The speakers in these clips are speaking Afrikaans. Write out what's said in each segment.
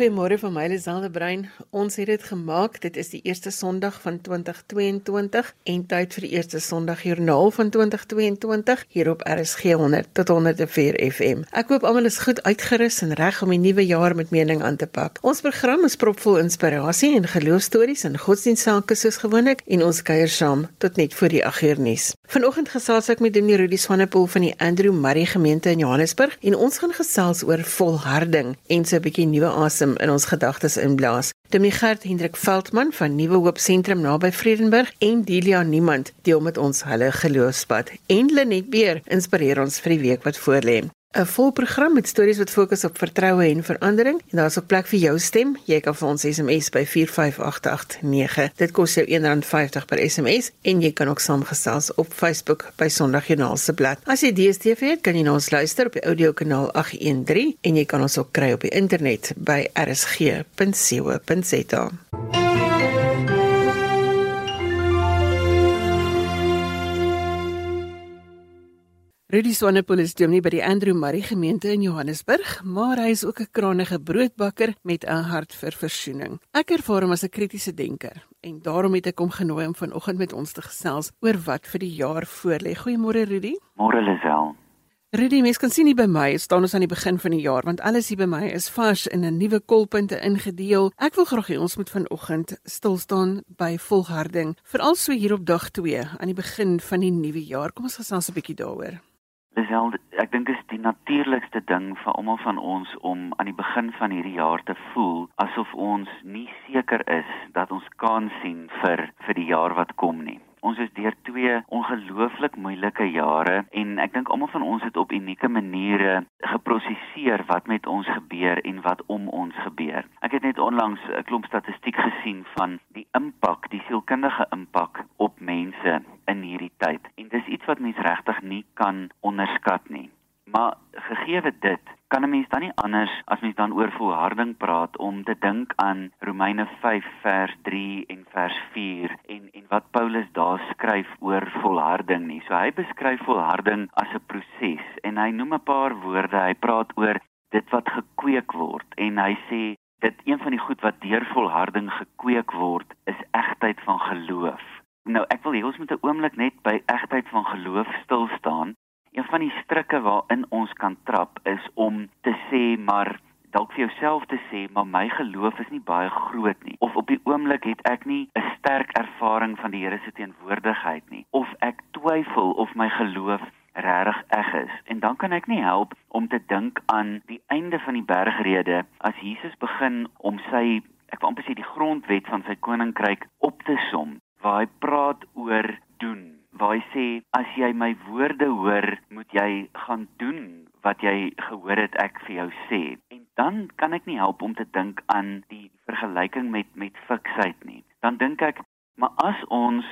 Goeiemôre van my Liselde Brein. Ons het dit gemaak. Dit is die eerste Sondag van 2022 en tyd vir die eerste Sondag Joernaal van 2022 hier op RSG 100 tot 104 FM. Ek hoop almal is goed uitgerus en reg om die nuwe jaar met mening aan te pak. Ons program is propvol inspirasie en geloofstories en godsdienstsake soos gewoonlik en ons kuier saam tot net voor die 8 uur nuus. Vanoggend gesels ek met Dominee Rudi Swanepoel van die Andrew Murray gemeente in Johannesburg en ons gaan gesels oor volharding en so 'n bietjie nuwe asem asem in ons gedagtes inblaas. Dominigert Hendrik Veldman van Nuwe Hoop Sentrum naby Vredenburg en Delia Niemand deel met ons hulle geloofspad. En Lenet Beer inspireer ons vir die week wat voorlê. 'n volprogram met stories wat fokus op vertroue en verandering en daar's ook plek vir jou stem. Jy kan vir ons SMS by 45889. Dit kos jou R1.50 per SMS en jy kan ook saamgesels op Facebook by Sondagjoernaal se blad. As jy DStv het, kan jy ons luister op die audiokanaal 813 en jy kan ons ook kry op die internet by rsg.co.za. Rudy Swanepoel is dominee by die Andrew Murray gemeente in Johannesburg, maar hy is ook 'n krangige broodbakker met 'n hart vir versoening. Ek ervaar hom as 'n kritiese denker en daarom het ek hom genooi om vanoggend met ons te gesels oor wat vir die jaar voorlê. Goeiemôre Rudy. Môre Lisel. Rudy, mens kan sien hier by my, staan ons aan die begin van die jaar want alles hier by my is vars en 'n nuwe kolpunte ingedeel. Ek wil graag hê ons moet vanoggend stil staan by volharding, veral so hier op dag 2 aan die begin van die nuwe jaar. Kom ons gesels 'n bietjie daaroor. Lisel, ek dink is die natuurlikste ding vir almal van ons om aan die begin van hierdie jaar te voel asof ons nie seker is dat ons kan sien vir vir die jaar wat kom nie. Ons is deur twee ongelooflik moeilike jare en ek dink almal van ons het op unieke maniere geprosesseer wat met ons gebeur en wat om ons gebeur. Ek het net onlangs 'n klomp statistiek gesien van die impak, die sielkundige impak op mense in hierdie tyd. Iets wat mens regtig nie kan onderskat nie. Maar gegee dit, kan 'n mens dan nie anders as mens dan oor volharding praat om te dink aan Romeine 5 vers 3 en vers 4 en en wat Paulus daar skryf oor volharding nie. So hy beskryf volharding as 'n proses en hy noem 'n paar woorde. Hy praat oor dit wat gekweek word en hy sê dit een van die goed wat deur volharding gekweek word is egtheid van geloof. Nou ek wil hê ons moet 'n oomblik net by egtheid van geloof stil staan. Een van die strikke waarin ons kan trap is om te sê maar dalk vir jouself te sê maar my geloof is nie baie groot nie. Of op die oomblik het ek nie 'n sterk ervaring van die Here se teenwoordigheid nie. Of ek twyfel of my geloof regtig eg is. En dan kan ek nie help om te dink aan die einde van die bergrede as Jesus begin om sy ek wil amper sê die grondwet van sy koninkryk op te som waar hy praat oor doen waar hy sê as jy my woorde hoor, moet jy gaan doen wat jy gehoor het ek vir jou sê. En dan kan ek nie help om te dink aan die vergelyking met met fiksheid nie. Dan dink ek, maar as ons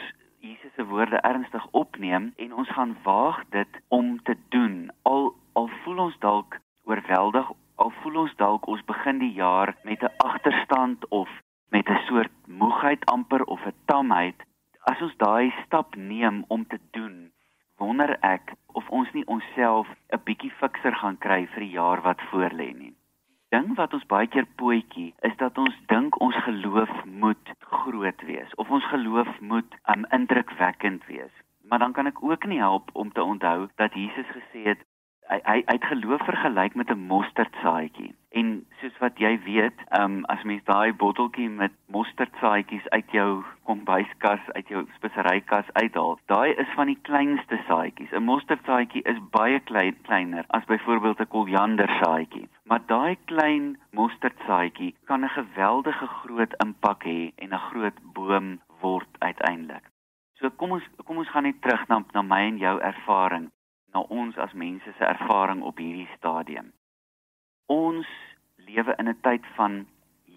Jesus se woorde ernstig opneem en ons gaan waag dit om te doen, al al voel ons dalk oorweldig, al voel ons dalk ons begin die jaar met 'n agterstand of met 'n soort moegheid amper of 'n tamheid, as ons daai stap neem om te doen, wonder ek of ons nie onsself 'n bietjie fikser gaan kry vir die jaar wat voorlê nie. Ding wat ons baie keer pootjie is dat ons dink ons geloof moet groot wees of ons geloof moet um, indrukwekkend wees. Maar dan kan ek ook nie help om te onthou dat Jesus gesê het hy hy het geloof vergelyk met 'n mosterdsaadjie. En soos wat jy weet, ehm um, as mens daai botteltjie met mosterdsaadjies uit jou kombuiskas, uit jou speserykas uithaal, daai is van die kleinste saadjies. 'n Mosterdsaadjie is baie klein kleiner as byvoorbeeld 'n koriandersaadjie. Maar daai klein mosterdsaadjie kan 'n geweldige groot impak hê en 'n groot boom word uiteindelik. So kom ons kom ons gaan net terug na na my en jou ervaring na ons as mense se ervaring op hierdie stadium. Ons lewe in 'n tyd van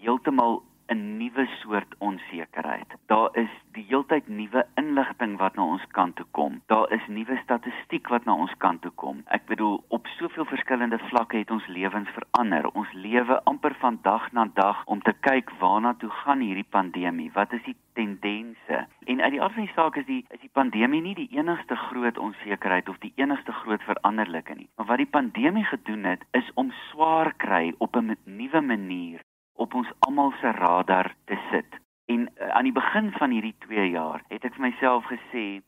heeltemal 'n nuwe soort onsekerheid. Daar is die heeltyd nuwe inligting wat na ons kant toe kom. Daar is nuwe statistiek wat na ons kant toe kom. Ek bedoel op soveel verskillende vlakke het ons lewens verander. Ons lewe amper van dag na dag om te kyk waarna toe gaan hierdie pandemie. Wat is die tendense? En uit die aard van die saak is die is die pandemie nie die enigste groot onsekerheid of die enigste groot veranderlike nie. Maar wat die pandemie gedoen het is om swaar kry op 'n nuwe manier op ons almal se radar te sit. En uh, aan die begin van hierdie 2 jaar het ek vir myself gesê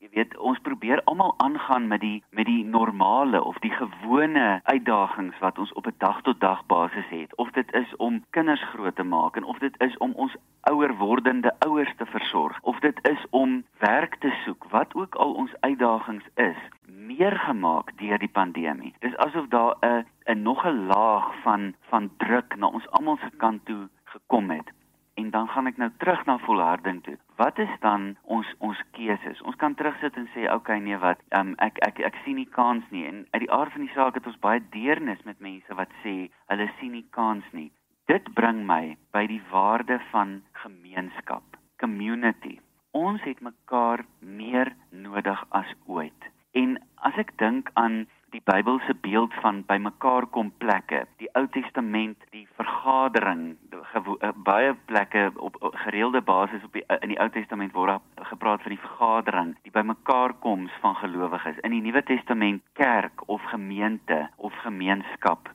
Jy weet, ons probeer almal aangaan met die met die normale of die gewone uitdagings wat ons op 'n dag tot dag basis het. Of dit is om kinders groot te maak en of dit is om ons ouer wordende ouers te versorg, of dit is om werk te soek, wat ook al ons uitdagings is, meer gemaak deur die pandemie. Dis asof daar 'n 'n nog 'n laag van van druk na ons almal se kant toe gekom het en dan gaan ek nou terug na volharding toe. Wat is dan ons ons keuses? Ons kan terugsit en sê okay nee wat, um, ek ek ek sien nie kans nie en uit die aard van die saak het ons baie deernis met mense wat sê hulle sien nie kans nie. Dit bring my by die waarde van gemeenskap, community. Ons het mekaar meer nodig as ooit. En as ek dink aan die Bybelse beeld van bymekaar kom plekke. Die Ou Testament, die vergadering, uh, baie plekke op gereelde basis op die, uh, in die Ou Testament word gepraat van die vergadering, die bymekaar koms van gelowiges. In die Nuwe Testament kerk of gemeente of gemeenskap.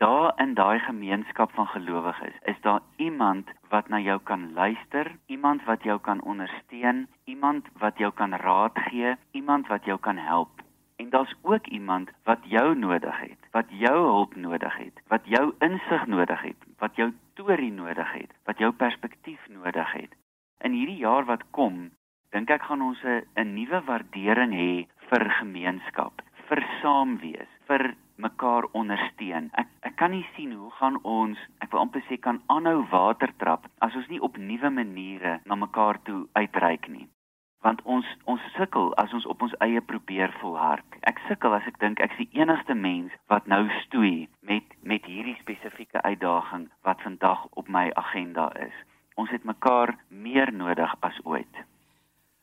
Daar in daai gemeenskap van gelowiges is daar iemand wat na jou kan luister, iemand wat jou kan ondersteun, iemand wat jou kan raad gee, iemand wat jou kan help. En daar's ook iemand wat jou nodig het, wat jou hulp nodig het, wat jou insig nodig het, wat jou storie nodig het, wat jou perspektief nodig het. In hierdie jaar wat kom, dink ek gaan ons 'n nuwe waardering hê vir gemeenskap, vir saam wees, vir mekaar ondersteun. Ek ek kan nie sien hoe gaan ons, ek wil amper sê kan aanhou watertrap as ons nie op nuwe maniere na mekaar toe uitreik nie want ons ons sukkel as ons op ons eie probeer volhard. Ek sukkel as ek dink ek's die enigste mens wat nou stoei met met hierdie spesifieke uitdaging wat vandag op my agenda is. Ons het mekaar meer nodig as ooit.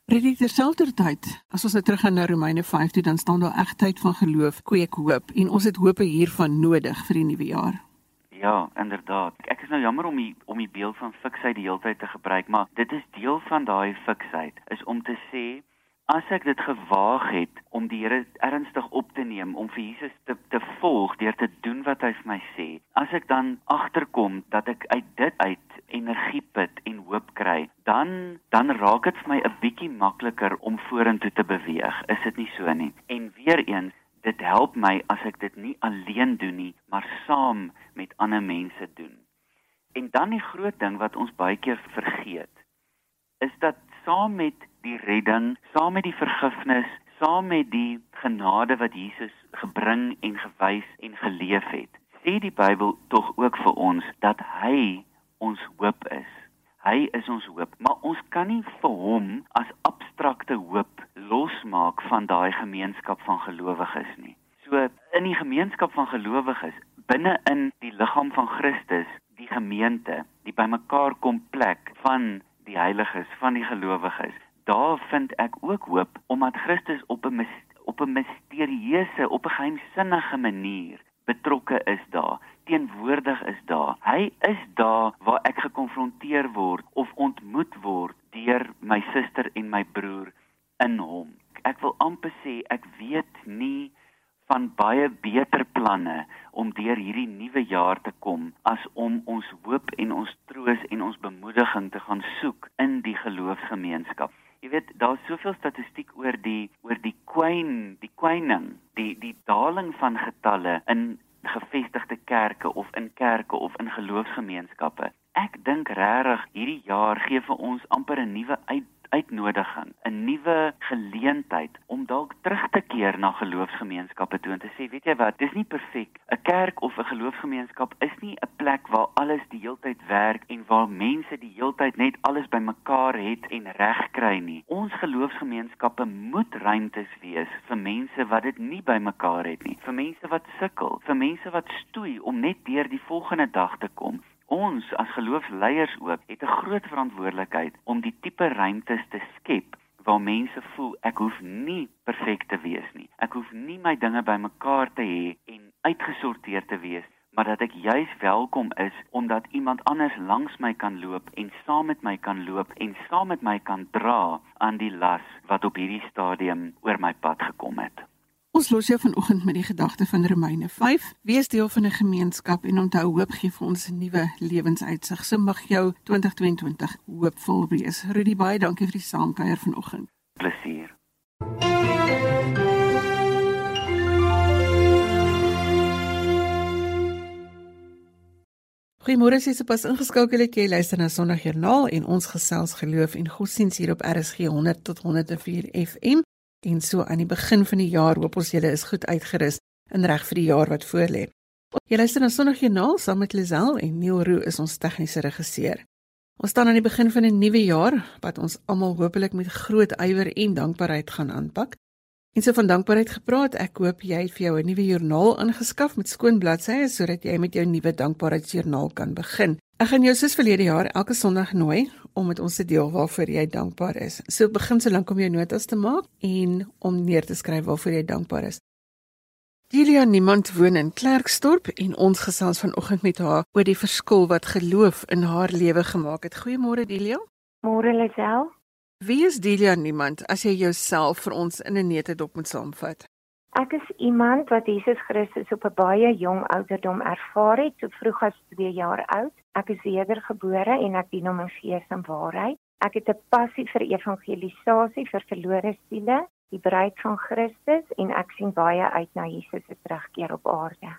Redik terselfdertyd, as ons nou terug gaan na Romeine 5, dan staan daar egtheid van geloof, kweek hoop en ons het hoop hiervan nodig vir die nuwe jaar. Ja, inderdaad. Ek is nou jammer om die om die beeld van fiksheid die hele tyd te gebruik, maar dit is deel van daai fiksheid is om te sê as ek dit gewaag het om die Here ernstig op te neem om vir Jesus te te volg deur te doen wat hy vir my sê, as ek dan agterkom dat ek uit dit uit energie put en hoop kry, dan dan raak dit vir my 'n bietjie makliker om vorentoe te beweeg. Is dit nie so nie? En weer eens dit help my as ek dit nie alleen doen nie, maar saam met ander mense doen. En dan die groot ding wat ons baie keer vergeet, is dat saam met die redding, saam met die vergifnis, saam met die genade wat Jesus gebring en gewys en geleef het, sê die Bybel tog ook vir ons dat hy ons hoop is. Hy is ons hoop, maar ons kan nie vir hom as abstrakte hoop losmaak van daai gemeenskap van gelowiges nie. So in die gemeenskap van gelowiges, binne in die liggaam van Christus, die gemeente, die bymekaar kom plek van die heiliges, van die gelowiges, daar vind ek ook hoop omdat Christus op 'n op 'n misterieuse, op 'n geheimsinnige manier betrokke is daar, teenwoordig is daar. Hy is daar waar ek gekonfronteer word of ontmoet word deur my suster en my broer in hom. Ek wil amper sê ek weet nie van baie beter planne om deur hierdie nuwe jaar te kom as om ons hoop en ons troos en ons bemoediging te gaan soek in die geloofsgemeenskap. Jy weet, daar's soveel statistiek oor die oor die kwyn, die kwyning, die die daling van getalle in gevestigde kerke of in kerke of in geloofsgemeenskappe. Ek dink regtig hierdie jaar gee vir ons amper 'n nuwe uit uitnodiging, 'n nuwe geleentheid om dalk terug te keer na geloofsgemeenskappe toe en te sê, weet jy wat, dis nie perfek. 'n Kerk of 'n geloofsgemeenskap is nie 'n plek waar alles die heeltyd werk en waar mense die heeltyd net alles bymekaar het en reg kry nie. Ons geloofsgemeenskappe moet ruimtes wees vir mense wat dit nie bymekaar het nie, vir mense wat sukkel, vir mense wat stoei om net deur die volgende dag te kom. Ons as geloofsleiers ook het 'n groot verantwoordelikheid om die tipe ruimtes te skep waar mense voel ek hoef nie perfek te wees nie. Ek hoef nie my dinge bymekaar te hê en uitgesorteer te wees, maar dat ek juis welkom is omdat iemand anders langs my kan loop en saam met my kan loop en saam met my kan dra aan die las wat op hierdie stadium oor my pad gekom het. Ons los jou vanoggend met die gedagte van Romeine 5. Wees deel van 'n gemeenskap en onthou hoop gee vir ons 'n nuwe lewensuitsig. So mag jou 2022 hoopvol wees. Rudy baie dankie vir die saamkuier vanoggend. Plesier. Goeiemôre, sies op as ingeskakel het jy luister na Sondagjoernaal en ons gesels geloof en godsdiens hier op RSG 100 tot 104 FM. En so aan die begin van die jaar hoop ons julle is goed uitgerus en reg vir die jaar wat voorlê. Jy luister na Sondagjoernaal saam met Lisel en Neil Roo is ons tegniese regisseur. Ons staan aan die begin van 'n nuwe jaar wat ons almal hopelik met groot ywer en dankbaarheid gaan aanpak. En so van dankbaarheid gepraat, ek hoop jy het vir jou 'n nuwe joernaal ingeskaf met skoon bladsye sodat jy met jou nuwe dankbaarheidsjoernaal kan begin. Ek gaan jou soos verlede jaar elke Sondag nooi om met ons te deel waarvoor jy dankbaar is. So begin so lank om jou notas te maak en om neer te skryf waarvoor jy dankbaar is. Delia niemand woon in Klerksdorp en ons gesels vanoggend met haar oor die verskil wat geloof in haar lewe gemaak het. Goeiemôre Delia. Môre Lisel. Wie is Delia niemand as jy jouself vir ons in 'n netedop moet saamvat? Ek is iemand wat Jesus Christus op 'n baie jong ouderdom ervaar het, so vroeg as 2 jaar oud. Ek is wedergebore en ek dien hom in gees en waarheid. Ek het 'n passie vir evangelisasie vir verlore siele, die bruid van Christus en ek sien baie uit na Jesus se terugkeer op aarde.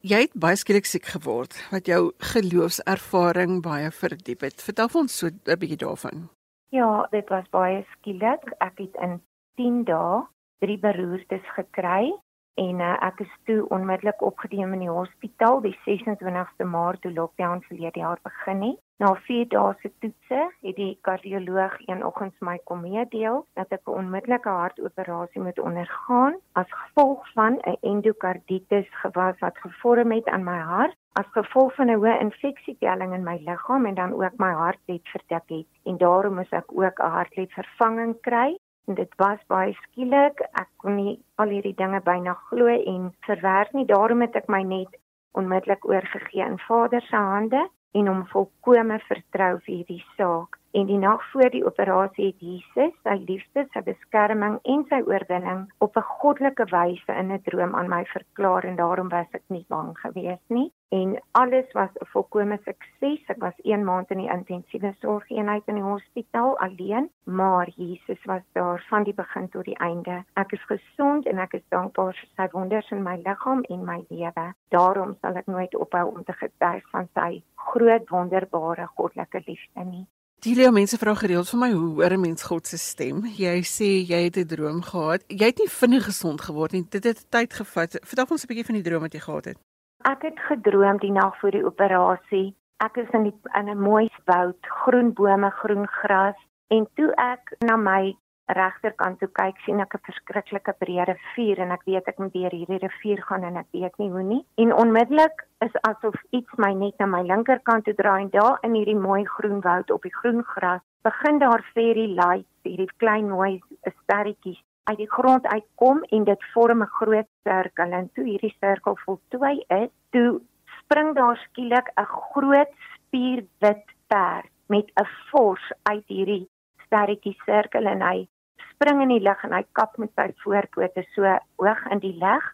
Jy het baie skielik siek geword wat jou geloofservaring baie verdiep het. Vertel ons so 'n bietjie daarvan. Ja, dit was baie skielik. Ek het in 10 dae drie beroertes gekry en uh, ek is toe onmiddellik opgeneem in die hospitaal die 26ste Maart toe lockdown verlede jaar begin het. Na 4 dae se toetse het die kardioloog eenoggends my kom meedeel dat ek 'n onmiddellike hartoperasie moet ondergaan as gevolg van 'n endokarditis gewas wat gevorm het aan my hart as gevolg van 'n hoë infeksietelling in my liggaam en dan ook my hartled verdik het en daarom moes ek ook 'n hartledvervanging kry dit was baie skielik. Ek kon nie al hierdie dinge byna glo en verwerk nie. Daarom het ek my net onmiddellik oorgegee in Vader se hande en hom volkome vertrou vir hierdie saak En die nag voor die operasie het Jesus sy liefde, sy beskerming en sy oorwinning op 'n goddelike wyse in 'n droom aan my verklaar en daarom was ek nie bang gewees nie. En alles was 'n volkomme sukses. Ek was 1 maand in die intensiewe sorgeenheid in die hospitaal alleen, maar Jesus was daar van die begin tot die einde. Ek is gesond en ek is dankbaar vir sy wonders in my liggaam en my lewe. Daarom sal ek nooit ophou om te getuig van sy groot wonderbare goddelike liefde nie. Delia, mense vra gereeld vir my hoe hoor 'n mens God se stem? Jy sê jy het 'n droom gehad. Jy het nie vinnig gesond geword nie. Dit het tyd gevat. Vertel ons 'n bietjie van die droom wat jy gehad het. Ek het gedroom die nag voor die operasie. Ek is in die in 'n mooi woud, groen bome, groen gras en toe ek na my regterkant toe kyk, sien ek 'n verskriklike breë rivier en ek weet ek moet deur hierdie rivier gaan en ek weet nie hoe nie. En onmiddellik is asof iets my net na my linkerkant toe draai en daar in hierdie mooi groen woud op die groen gras begin daar fairy lights, hierdie klein mooi sterretjies uit die grond uitkom en dit vorm 'n groot sirkel en toe hierdie sirkel voltooi is, toe spring daar skielik 'n groot spierwit perd met 'n vors uit hierdie sterretjie sirkel en hy spring in die lug en hy kap met sy voorpote so hoog in die lug,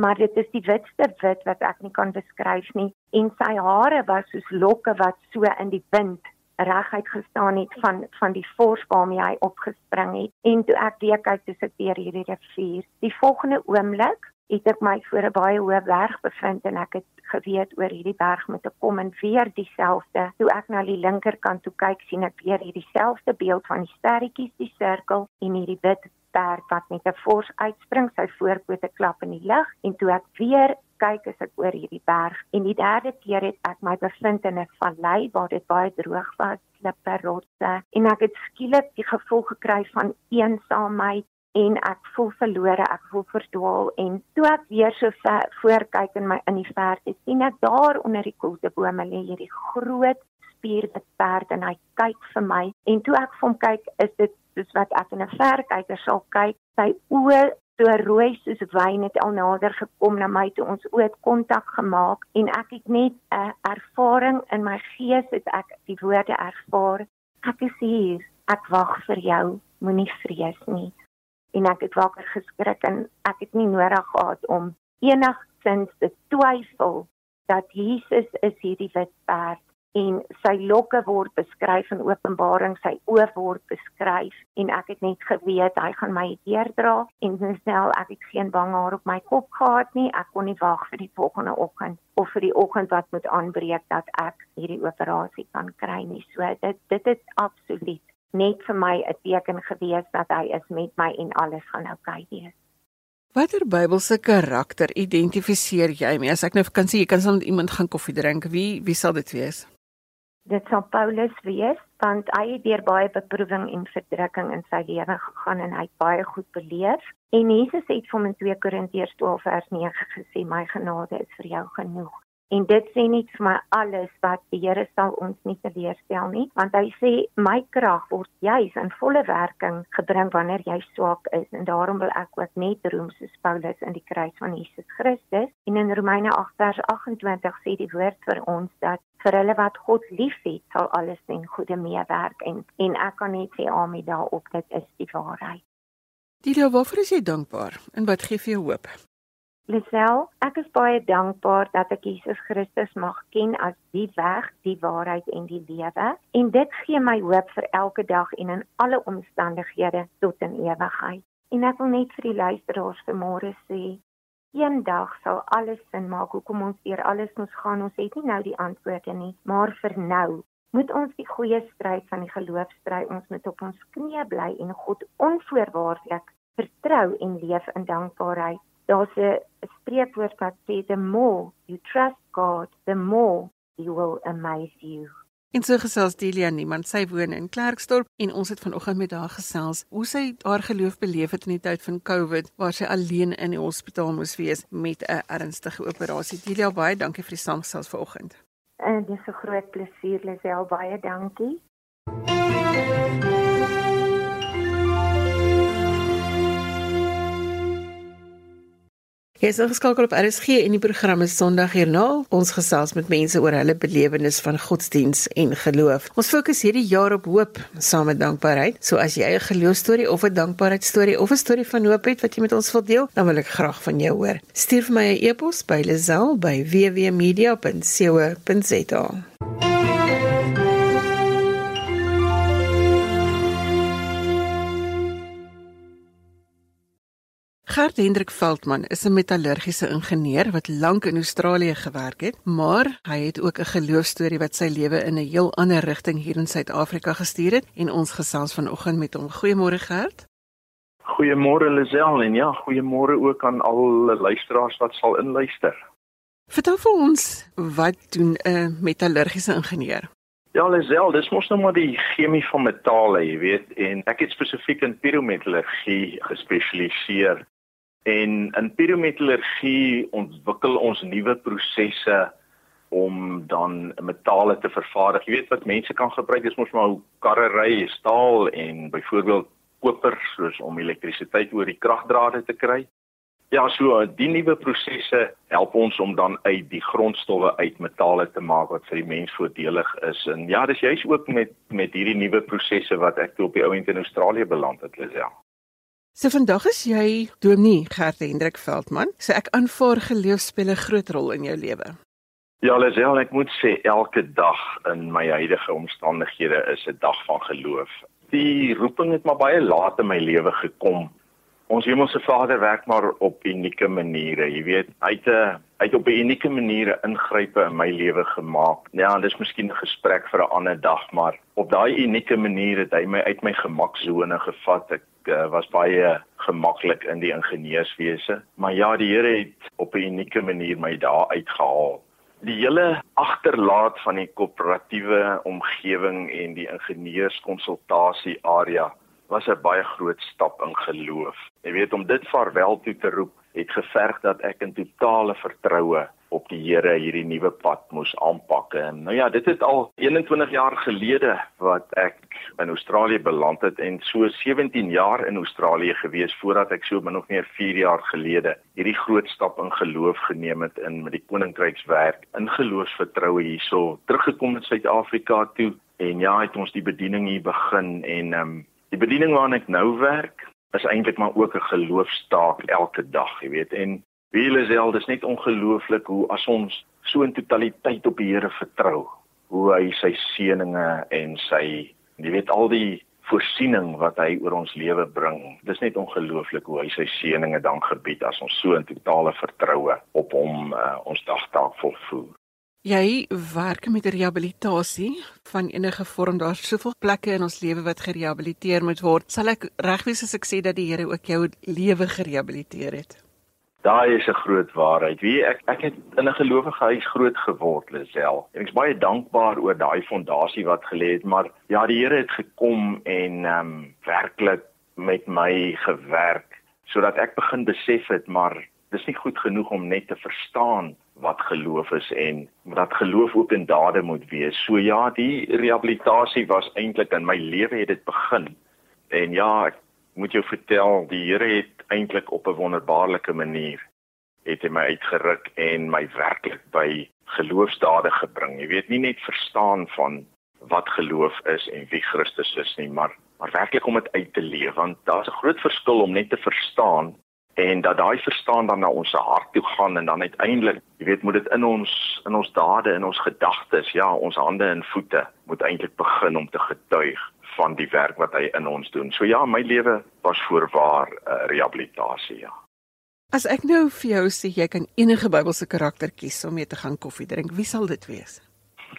maar dit is die witste wit wat ek nie kan beskryf nie. En sy hare was soos lokke wat so in die wind reguit gestaan het van van die fors waarmee hy opgespring het. En toe ek weer kyk toe sit weer hierdie rivier. Die volgende oomblik het ek my voor 'n baie hoë berg bevind en ek het geweet oor hierdie berg met 'n kom en weer dieselfde. Toe ek na die linkerkant toe kyk, sien ek weer hierdie selfde beeld van die sterretjies, die sirkel en hierdie wit perd wat met 'n fors uitspring, sy voorpote klap in die lug en toe ek weer kyk as ek oor hierdie berg en die derde keer het ek my bevind in 'n vallei waar dit baie droog was, klippe, rotse en ek het skielik die gevoel gekry van eensaamheid en ek voel verlore, ek voel verdwaal en toe ek weer so voor kyk in my in die verte, sien ek daar onder die koelte bome lê hierdie groot spierde perd en hy kyk vir my. En toe ek vir hom kyk, is dit soos wat ek in 'n verkyker sal kyk, sy oë so rooi soos wyn het al nader gekom na my toe ons ooit kontak gemaak en ek het net 'n ervaring in my gees het ek die woorde ervaar. Ek is hier. Ek wag vir jou. Moenie vrees nie en ek het wakker geskrik en ek het nie nodig gehad om enigsins te twyfel dat Jesus is hierdie wit perd en sy lokke word beskryf in Openbaring, sy oë word beskryf en ek het net geweet hy gaan my deurdra en snel ek het geen bang haar op my kop gehad nie. Ek kon nie wag vir die volgende oggend of vir die oggend wat moet aanbreek dat ek hierdie operasie kan kry nie. So dit dit is absoluut net vir my 'n teken gewees dat hy is met my en alles gaan oukei okay wees. Watter Bybelse karakter identifiseer jy mee? As ek nou kan sê jy kan saam met iemand gaan koffie drink, wie wie sal dit wees? Dit sal Paulus wees want hy het deur baie beproewing en verdrukking in sy lewe gegaan en hy het baie goed beleef. En Jesus het vir hom in 2 Korintiërs 12 vers 9 gesê: "My genade is vir jou genoeg." En dit sê net vir my alles wat die Here sal ons nie teleurstel nie, want hy sê my krag word juis in volle werking gebring wanneer jy swak is en daarom wil ek ook net roem soos Paulus in die kruis van Jesus Christus. En in Romeine 8:28 sê die woord vir ons dat vir hulle wat God liefhet, sal alles ten goeie meewerk en en ek kan net sê amen daarop, dit is die waarheid. Dilia, waarvoor is jy dankbaar en wat gee vir jou hoop? Lisel, ek is baie dankbaar dat ek Jesus Christus mag ken as die weg, die waarheid en die lewe en dit gee my hoop vir elke dag en in alle omstandighede tot in ewigheid. En ek wil net vir die luisteraars vanmôre sê, eendag sal alles sin maak hoekom ons deur alles moet gaan. Ons het nie nou die antwoorde nie, maar vir nou moet ons die goeie stryd van die geloof stry. Ons moet op ons knieë bly en God onvoorwaardelik vertrou en leef in dankbaarheid daar's 'n spreekwoord wat sê the more you trust God, the more he will amaze you. En so gesels Delia niemand sy woon in Klerksdorp en ons het vanoggend met haar gesels hoe sy haar geloof beleef het in die tyd van COVID waar sy alleen in die hospitaal moes wees met 'n ernstige operasie. Delia baie dankie vir die saamgesels vanoggend. En dis 'n groot plesier Lisel baie dankie. Jy is ingeskakel op RSG en die program is Sondag Joernaal. Ons gesels met mense oor hulle belewenis van godsdiens en geloof. Ons fokus hierdie jaar op hoop saam met dankbaarheid. So as jy 'n geloofstorie of 'n dankbaarheidstorie of 'n storie van hoop het wat jy met ons wil deel, dan wil ek graag van jou hoor. Stuur vir my 'n e-pos by lazel@wwmedia.co.za. Gert Hendrik Veldman is 'n metallurgiese ingenieur wat lank in Australië gewerk het, maar hy het ook 'n geloofstorie wat sy lewe in 'n heel ander rigting hier in Suid-Afrika gestuur het en ons gesels vanoggend met hom. Goeiemôre Gert. Goeiemôre Lisel en ja, goeiemôre ook aan al die luisteraars wat sal inluister. Vertel vir ons, wat doen 'n metallurgiese ingenieur? Ja, Lisel, dis mos nou maar die chemie van metale, jy weet, en ek het spesifiek in pyrometallurgie gespesialiseer En in pyrometallurgie ontwikkel ons nuwe prosesse om dan metale te vervaardig. Jy weet wat mense kan gebruik, dis mos maar hoe karre ry, staal en byvoorbeeld koper soos om elektrisiteit oor die kragdrade te kry. Ja, so die nuwe prosesse help ons om dan uit die grondstowwe uit metale te maak wat vir die mens voordelig is. En ja, dis juist ook met met hierdie nuwe prosesse wat ek toe op die ou end in Australië beland het, Lisel. So vandag is jy Dominee Gert Hendrik Veldman. So ek aanvaar geloof speel 'n groot rol in jou lewe. Ja, Lisel, ek moet sê elke dag in my huidige omstandighede is 'n dag van geloof. Die roeping het maar baie laat in my lewe gekom. Ons Hemelse Vader werk maar op unieke maniere. Jy weet, hy het 'n hy het op unieke maniere ingrype in my lewe gemaak. Ja, dis miskien 'n gesprek vir 'n ander dag, maar op daai unieke manier het hy my uit my gemaksone gevat. Ek uh, was baie gemaklik in die ingenieurswese, maar ja, die Here het op 'n unieke manier my daar uitgehaal. Die hele agterlaat van die koöperatiewe omgewing en die ingenieurskonsultasie area was 'n baie groot stap in geloof. Jy weet om dit vaarwel toe te roep, het geverg dat ek in totale vertroue op die Here hierdie nuwe pad moes aanpak. En nou ja, dit het al 21 jaar gelede wat ek in Australië beland het en so 17 jaar in Australië gewees voordat ek so min of meer 4 jaar gelede hierdie groot stap in geloof geneem het in met die koninkrykswerk in geloofsvertroue hierso teruggekom in Suid-Afrika toe en ja, het ons die bediening hier begin en ehm um, die bediening waarna ek nou werk is eintlik maar ook 'n geloofstaak elke dag, jy weet. En wie hulle sê, dis net ongelooflik hoe as ons so in totaliteit op die Here vertrou, hoe hy sy seëninge en sy jy weet al die voorsiening wat hy oor ons lewe bring. Dis net ongelooflik hoe hy sy seëninge dan gebied as ons so in totale vertroue op hom uh, ons dagtaak volvoer. Jy werk met rehabilitasie van enige vorm. Daar's soveel plekke in ons lewe wat gerehabiliteer moet word. Sal ek reg wees as ek sê dat die Here ook jou lewe gerehabiliteer het? Daai is 'n groot waarheid. Wie ek ek het in 'n gelowige huis groot geword, Lisel. En ek's baie dankbaar oor daai fondasie wat gelê het, maar ja, die Here het gekom en ehm um, werklik met my gewerk sodat ek begin besef het maar dis nie goed genoeg om net te verstaan wat geloof is en dat geloof ook in dade moet wees. So ja, die rehabilitasie was eintlik in my lewe het dit begin. En ja, ek moet jou vertel, die Here het eintlik op 'n wonderbaarlike manier het hy my uitgeruk en my werklik by geloofsdade gebring. Jy weet nie net verstaan van wat geloof is en wie Christus is nie, maar maar werklik om dit uit te leef want daar's 'n groot verskil om net te verstaan en dat daai verstaan dan na ons hart toe gaan en dan uiteindelik, jy weet, moet dit in ons in ons dade, in ons gedagtes, ja, ons hande en voete moet eintlik begin om te getuig van die werk wat hy in ons doen. So ja, my lewe was voorwaar 'n uh, rehabilitasie, ja. As ek nou vir jou sê jy kan enige Bybelse karakter kies om mee te gaan koffie drink, wie sal dit wees?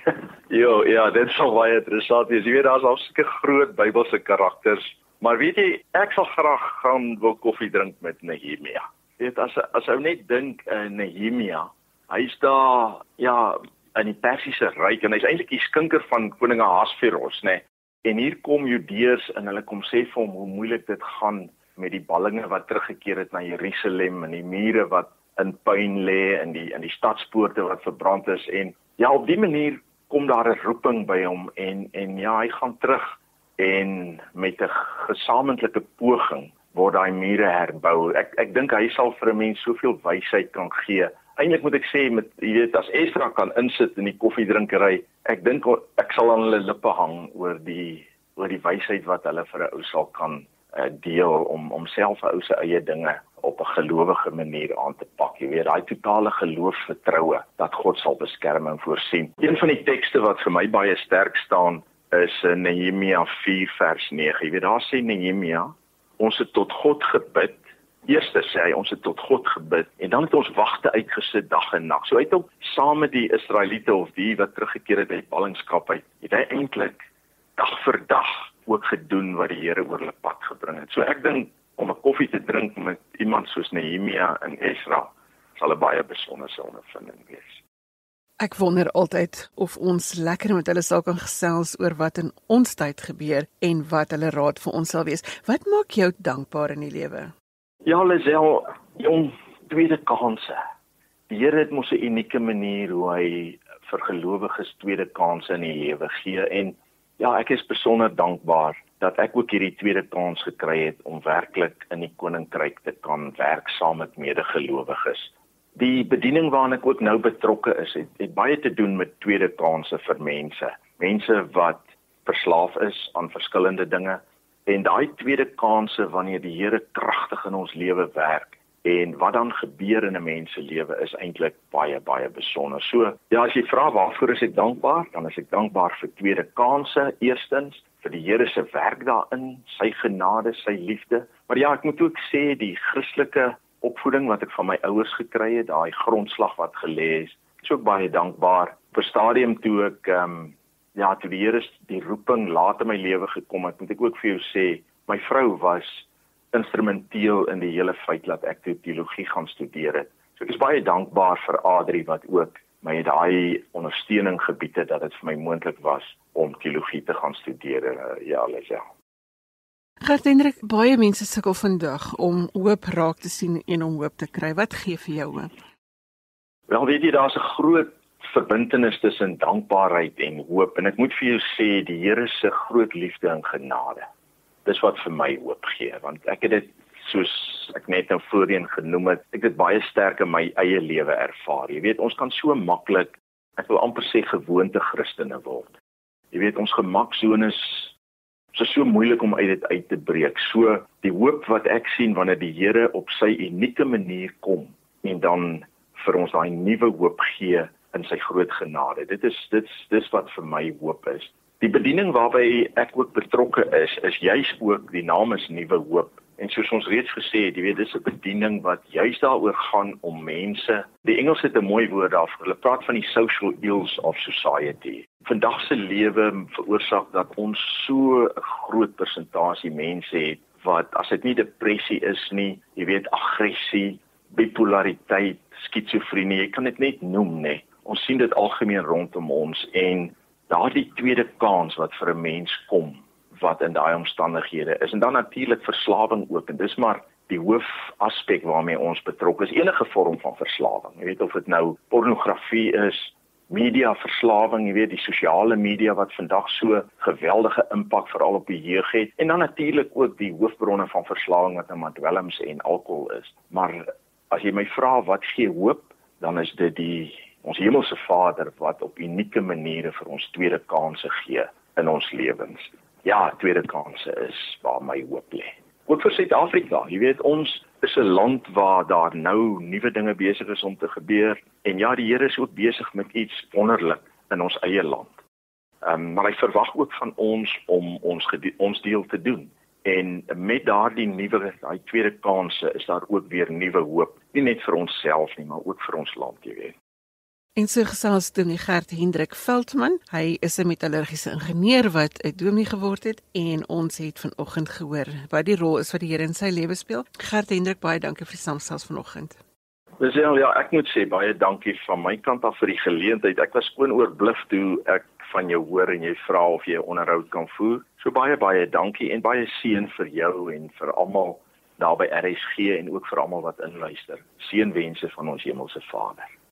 jo, ja, dit sal baie interessant wees. Jy weet daar's al sulke groot Bybelse karakters Maar weet jy, ek sal graag gaan wil koffie drink met Nehemia. Weet as as ou net dink aan uh, Nehemia, hy's daar ja in die Persiese ryk en hy's eintlik die skinker van koning Ahasveros, nê. Nee. En hier kom Judeërs en hulle kom sê vir hom hoe moeilik dit gaan met die ballinge wat teruggekeer het na Jerusalem en die mure wat in puin lê en die in die stadspoorte wat verbrand is en ja op die manier kom daar 'n roeping by hom en en ja hy gaan terug en met 'n gesamentlike poging word daai mure herbou. Ek ek dink hy sal vir 'n mens soveel wysheid kan gee. Eintlik moet ek sê met jy weet as Esra kan insit in die koffiedrinkery, ek dink ek sal aan hulle lippe hang oor die oor die wysheid wat hulle vir 'n ou sal kan uh, deel om om self 'n ou se eie dinge op 'n gelowige manier aan te pak. Jy weet, daai totale geloofsvertroue dat God sal beskerm en voorsien. Een van die tekste wat vir my baie sterk staan is in Nehemia 4 vers 9. Jy weet daar sê Nehemia, ons het tot God gebid. Eerste sê hy ons het tot God gebid en dan het ons wagte uitgesit dag en nag. So uit op saam met die Israeliete of die wat teruggekeer het uit ballingskap uit, het hy eintlik dag vir dag ook gedoen wat die Here oor hulle pad gebring het. So ek dink om 'n koffie te drink met iemand soos Nehemia en Esra sal 'n baie besondere ondervinding wees. Ek wonder altyd of ons lekker met hulle sal kan gesels oor wat in ons tyd gebeur en wat hulle raad vir ons sal wees. Wat maak jou dankbaar in die lewe? Ja, Lisel, jong, tweede kanse. Die Here het mos 'n unieke manier hoe hy vir gelowiges tweede kanse in die lewe gee en ja, ek is besonder dankbaar dat ek ook hierdie tweede kans gekry het om werklik in die koninkryk te kan werk saam met medegelowiges die bediening waarna ek ook nou betrokke is, het, het baie te doen met tweede kansse vir mense. Mense wat verslaaf is aan verskillende dinge en daai tweede kansse wanneer die Here kragtig in ons lewe werk en wat dan gebeur in 'n mens se lewe is eintlik baie baie besonder. So, ja, as jy vra waarvoor is ek dankbaar, dan is ek dankbaar vir tweede kansse, eerstens vir die Here se werk daarin, sy genade, sy liefde. Maar ja, ek moet ook sê die Christelike opvoeding wat ek van my ouers gekry het, daai grondslag wat gelê is. Ek is ook baie dankbaar vir stadium toe ek ehm um, ja, toe die Here die roeping laat in my lewe gekom het. Moet ek ook vir jou sê, my vrou was instrumenteel in die hele feit dat ek teologie gaan studeer het. So ek is baie dankbaar vir Adri wat ook my daai ondersteuning gebied het dat dit vir my moontlik was om teologie te gaan studeer. Uh, ja, Lisel. Gert Hendrik, baie mense sukkel vandag om hoop raak te sien en om hoop te kry. Wat gee vir jou hoop? Wel weet jy daar's 'n groot verbintenis tussen dankbaarheid en hoop en ek moet vir jou sê die Here se groot liefde en genade. Dis wat vir my hoop gee want ek het dit soos ek net nou voorheen genoem het, ek het baie sterk in my eie lewe ervaar. Jy weet ons kan so maklik ek wil amper sê gewoonte Christene word. Jy weet ons gemaksones So so moeilik om uit dit uit te breek. So die hoop wat ek sien wanneer die Here op sy unieke manier kom en dan vir ons daai nuwe hoop gee in sy groot genade. Dit is dit dis wat vir my hoop is. Die bediening waarby ek ook betrokke is, is juis ook die naam is Nuwe Hoop. En soos ons reeds gesê het, jy weet dis 'n bediening wat juis daaroor gaan om mense. Die Engels het 'n mooi woord daarvoor. Hulle praat van die social ills of society. Vandag se lewe veroorsaak dat ons so 'n groot persentasie mense het wat as dit nie depressie is nie, jy weet aggressie, bipolariteit, skizofrenie, jy kan dit net noem, nê. Ons sien dit algemeen rondom ons en daardie tweede kans wat vir 'n mens kom wat in daai omstandighede is. En dan natuurlik verslawing ook. En dis maar die hoof aspek waarmee ons betrokke is. Enige vorm van verslawing. Jy weet of dit nou pornografie is media verslawing jy weet die sosiale media wat vandag so geweldige impak veral op die jeug het. En dan natuurlik ook die hoofbronne van verslawing wat nou dwelms en alkohol is. Maar as jy my vra wat gee hoop dan is dit die ons hemelse Vader wat op unieke maniere vir ons tweede kansse gee in ons lewens. Ja, tweede kansse is waar my hoop lê. Ook vir Suid-Afrika, jy weet ons is 'n land waar daar nou nuwe dinge besig is om te gebeur en ja, die Here is ook besig met iets wonderlik in ons eie land. Ehm um, maar hy verwag ook van ons om ons ons deel te doen. En met daardie nuwe daai tweede kansse is daar ook weer nuwe hoop, nie net vir onsself nie, maar ook vir ons land, jy weet. En so gesels Dominee Gert Hendrik Veldman. Hy is 'n metallurgiese ingenieur wat 'n dominee geword het en ons het vanoggend gehoor wat die rol is wat die Here in sy lewe speel. Gert Hendrik, baie dankie vir die samesels vanoggend. Dis ja, ja, ek moet sê baie dankie van my kant af vir die geleentheid. Ek was skoon oorbluf toe ek van jou hoor en jy vra of jy 'n onderhoud kan voer. So baie baie dankie en baie seën vir jou en vir almal daar by RSG en ook vir almal wat inluister. Seënwense van ons hemelse Vader.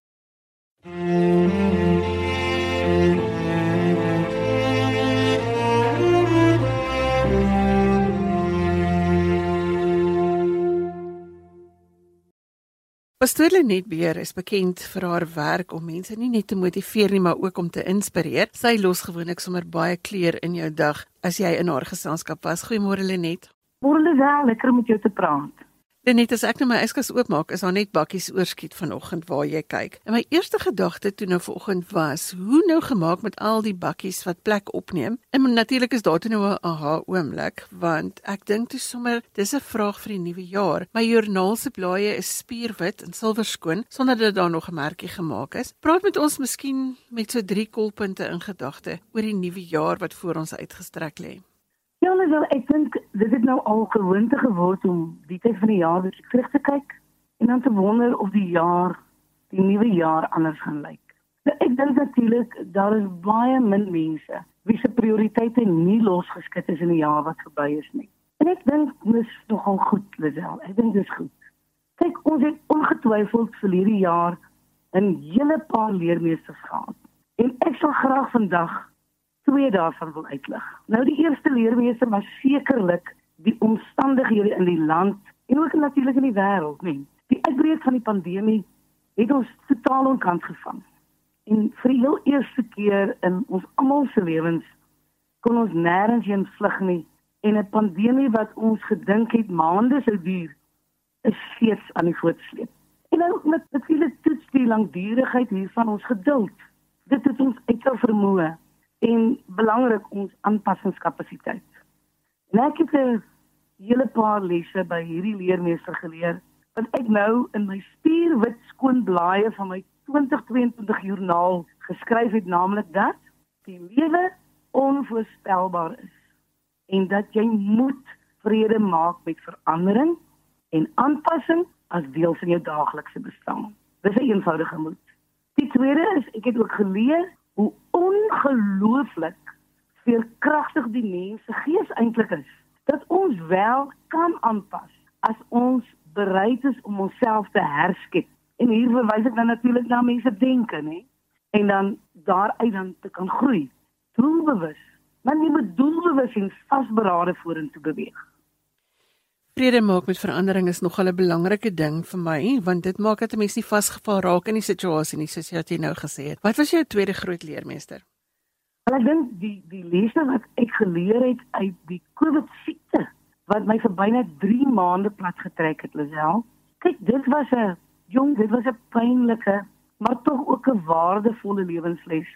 Pastoor Lenet Beer is bekend vir haar werk om mense nie net te motiveer nie, maar ook om te inspireer. Sy los gewoonlik sommer baie kleur in jou dag as jy in haar geselskap was. Goeiemôre Lenet. Môre wel, lekker om met jou te praat. Net as ek nou my yskas oopmaak, is daar net bakkies oorskiet vanoggend waar jy kyk. En my eerste gedagte toe nou vanoggend was, hoe nou gemaak met al die bakkies wat plek opneem? En natuurlik is daar toe nou 'n aha oomblik, want ek dink toe sommer dis 'n vraag vir die nuwe jaar. My joernaal se blaaie is spierwit en silverskoon sonder dat daar nog 'n merkie gemaak is. Praat met ons miskien met so drie kolpunte in gedagte oor die nuwe jaar wat voor ons uitgestrek lê. Ja, wel, ek dink dit het nou al gewoonte geword om die tyd van die jaar weer terug te kyk en dan te wonder of die jaar, die nuwe jaar anders gaan lyk. Nou, ek dink natuurlik daar is baie min mense wie se prioriteite nie losgeskit is in die jaar wat verby is nie. En ek dink dis nogal goed, Lisel. Ek dink dis goed. Kyk, ons het ongetwyfeld vir hierdie jaar 'n hele paar leermeesters gehad. En ek sal graag vandag twee daarvan wil uitlig. Nou die eerste leermeester was sekerlik die omstandighede in die land en ook natuurlik in die wêreld, nee. Die uitbreek van die pandemie het ons totaal onkant gevang. En vir die heel eerste keer in ons almal se lewens kon ons nêrens heen vlug nie en 'n pandemie wat ons gedink het maande sou duur, is steeds aan die voortsleep. En nou met baie toets die langdurigheid hiervan ons geduld. Dit het ons uit sy vermoë en belangrik ons aanpassingskapasiteit. Nou ek het 'n hele paar lesse by hierdie leermeester geleer wat ek nou in my spierwit skoon blaaie van my 2022 joernaal geskryf het naamlik dat die lewe onvoorspelbaar is en dat jy moet vrede maak met verandering en aanpassing as deel van jou daaglikse bestaan. Dis 'n een eenvoudige moed. Die tweede is ek het ook geleer ongelooflik veerkragtig die mens se gees eintlik is dat ons wel kan aanpas as ons bereid is om onsself te herskep. En hier verwys ek dan natuurlik na mense denke nê? En dan daaruit dan te kan groei. Doelbewus maar jy moet doelbewus en vasberade vorentoe beweeg Vrede maak met verandering is nog 'n belangrike ding vir my want dit maak dat 'n mens nie vasgevall raak in die situasie nie soos jy nou gesê het. Wat was jou tweede groot leermeester? En ek dink die die lesse wat ek geleer het uit die COVID siekte wat my vir byna 3 maande plat getrek het, Lisel. Kyk, dit was 'n jong, dit was 'n pynlike, maar tog ook 'n waardevolle lewensles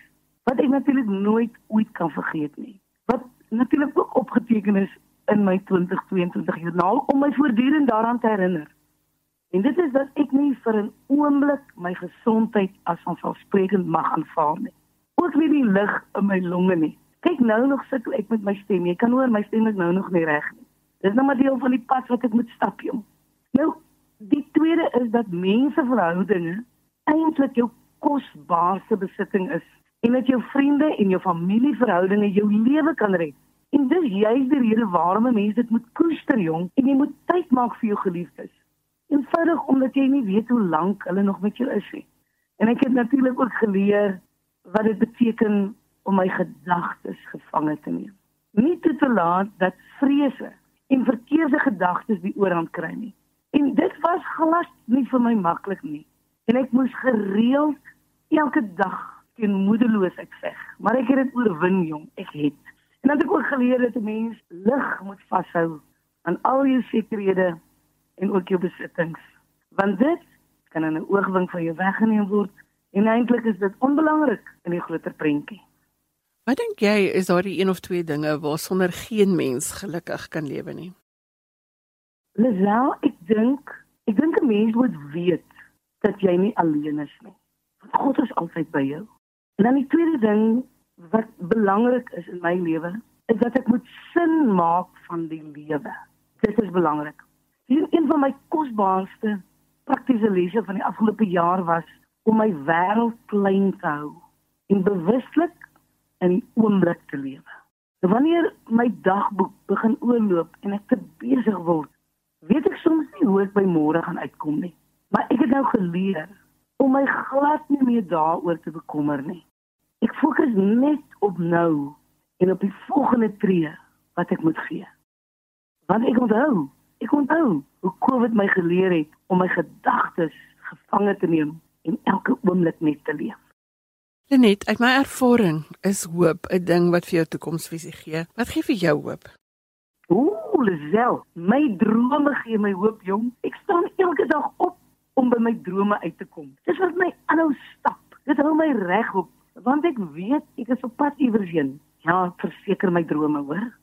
wat ek natuurlik nooit ooit kan vergeet nie. Wat natuurlik ook opgeteken is in my 2022 joernaal om my voortdurend daaraan te herinner. En dit is dat ek nie vir 'n oomblik my gesondheid as vanselfsprekend mag aanvaar nie. Ook nie die lug in my longe nie. Kyk nou nog sit ek met my stem. Jy kan hoor my stem is nou nog nie reg nie. Dis nou maar deel van die pad wat ek moet stap, jong. Nou, die tweede is dat menseverhoudinge eintlik jou kosbaarste besitting is en dat jou vriende en jou familieverhoudinge jou lewe kan red. En dis juist die rede waarom mense dit moet koester, jong, en jy moet tyd maak vir jou geliefdes. Eenvoudig omdat jy nie weet hoe lank hulle nog met jou is nie. En ek het natuurlik ook geleer wat dit beteken om my gedagtes gevange te neem. Nie te toelaat dat vrese en verkeerde gedagtes die oorhand kry nie. En dit was glad nie vir my maklik nie. En ek moes gereeld elke dag teen moedeloos ek veg, maar ek het dit oorwin jong, ek het. En dan het ek ook geleer dat 'n mens lig moet vashou aan al jou sekerhede en ook jou besittings, want dit kan in 'n oogwink van jou weggeneem word en eintlik is dit onbelangrik in die groter prentjie. Wat dink jy is daar die een of twee dinge waarsonder geen mens gelukkig kan lewe nie? Lisel, ek dink, ek dink 'n mens moet weet dat jy nie alleen is nie. God is altyd by jou. En dan die tweede ding wat belangrik is in my lewe, is dat ek moet sin maak van die lewe. Dit is belangrik. Hier een van my kosbaarste praktiese lesse van die afgelope jaar was om my wêreld klein te hou en bewuslik in die oomblik te lewe. Wanneer my dagboek begin oorloop en ek te besig word weet ek soms nie hoe ek by môre gaan uitkom nie. Maar ek het nou geleer om my glad nie meer daaroor te bekommer nie. Ek fokus net op nou en op die volgende tree wat ek moet gee. Want ek onthou, ek onthou hoe COVID my geleer het om my gedagtes gevange te neem en elke oomblik net te leef. Net uit my ervaring is hoop 'n ding wat vir jou toekomsvisie gee. Wat gee vir jou hoop? Ooh, Lisel, my drome gee my hoop, jong. Ek staan elke dag op om by my drome uit te kom. Dis wat my aanhou stap. Dit hou my reg op, want ek weet ek is op pad iewers heen. Ja, verseker my drome, hoor.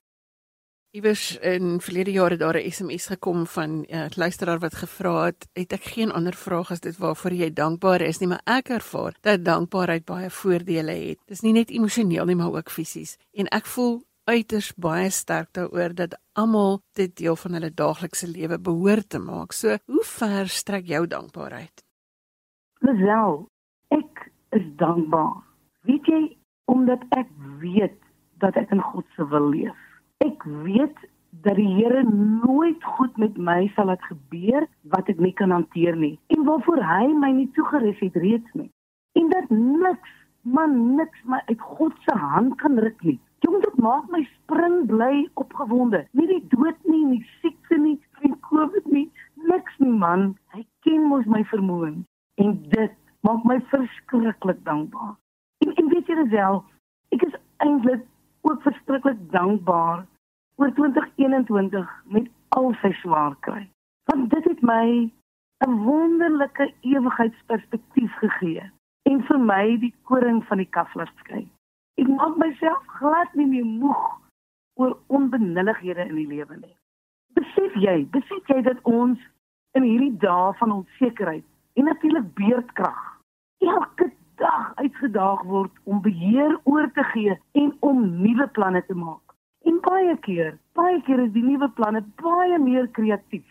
Iewers in verlede jare daar 'n SMS gekom van 'n uh, luisteraar wat gevra het, het ek geen ander vraag as dit waarvoor jy dankbaar is nie, maar ek ervaar dat dankbaarheid baie voordele het. Dis nie net emosioneel nie, maar ook fisies. En ek voel uiters baie sterk daaroor dat almal dit deel van hulle daaglikse lewe behoort te maak. So, hoe ver strek jou dankbaarheid? Lisel, ek is dankbaar. Weet jy omdat ek weet dat ek in God se wil leef. Ek weet dat die Here nooit goed met my sal laat gebeur wat ek nie kan hanteer nie en waarvoor hy my nie toegerus het reeds nie. En dat niks, man niks my uit God se hand kan ruk nie. Jong, dit maak my spring bly opgewonde. Nie die dood nie, nie siekte nie, geen COVID nie, niks nie man. Hy ken mos my vermoëns en dit maak my verskriklik dankbaar. En en weet jy wel, ek is eintlik ook verskriklik dankbaar oor 2021 met al sy swaar kry. Want dit het my 'n wonderlike ewigheidsperspektief gegee en vir my die koring van die kaflas skei. Ek maak myself glad nie meer moeg oor onbenullighede in die lewe nie. Besef jy, besef jy dat ons in hierdie dae van onsekerheid en natuurlik beerdkrag elke dag uitgedaag word om beheer oor te gee en om nuwe planne te maak. En baie keer, baie keer is die nuwe planne baie meer kreatief.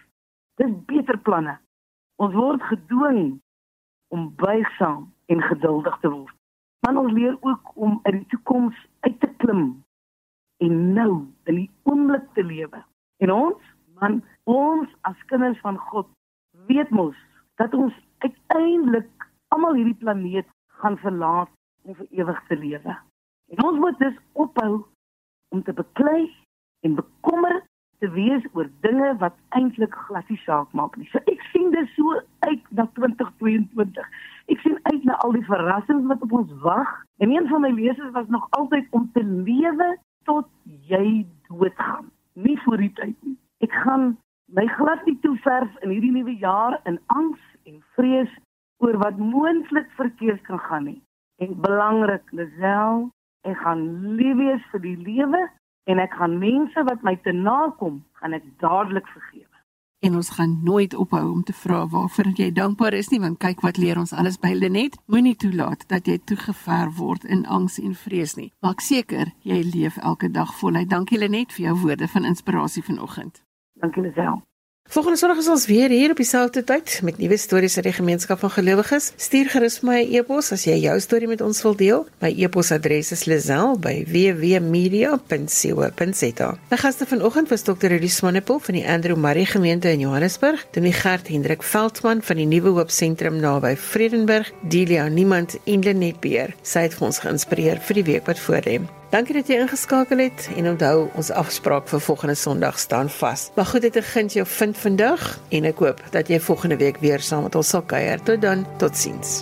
Dis beter planne. Ons word gedwing om buigsaam en geduldig te word. Maar ons leer ook om in die toekoms uit te klim en nou in die oomblik te lewe. En ons, man, ons as kinders van God weet mos dat ons uiteindelik almal hierdie planeet gaan verlaat om vir ewig te lewe. En ons moet dus ophou om te beklei en bekommer te wees oor dinge wat eintlik glad nie saak maak nie. So ek sien dit so uit na 2022. Ek sien uit na al die verrassings wat op ons wag. En een van my leuses was nog altyd om te lewe tot jy doodgaan. Nie voor die tyd nie. Ek gaan my glad nie toeverf in hierdie nuwe jaar in angs en vrees oor wat moontlik verkeerd kan gaan nie. En belangrik, Lisel, ek gaan lief wees vir die lewe en ek gaan mense wat my te nakom, gaan ek dadelik vergewe. En ons gaan nooit ophou om te vra waarvoor jy dankbaar is nie, want kyk wat leer ons alles by Lenet. Moenie toelaat dat jy toegever word in angs en vrees nie. Maak seker jy leef elke dag voluit. Dankie Lenet vir jou woorde van inspirasie vanoggend. Dankie Lisel. Volgende Sondag is ons weer hier op dieselfde tyd met nuwe stories uit die gemeenskap van gelowiges. Stuur gerus my 'n e-pos as jy jou storie met ons wil deel. My e-posadres is lazel@wwmedia.co.za. My gaste vanoggend was Dr. Rudy Swanepoel van die Andrew Murray Gemeente in Johannesburg, Dominee Gert Hendrik Veldman van die Nuwe Hoop Sentrum naby Vredenburg, Delia Niemand en Lenet Beer. Sy het vir ons geïnspireer vir die week wat voorlê. Dankie dat jy ingeskakel het en onthou ons afspraak vir volgende Sondag staan vas. Maar goed dit begin jou vind vandag en ek hoop dat jy volgende week weer saam met ons sal kuier. Tot dan, totsiens.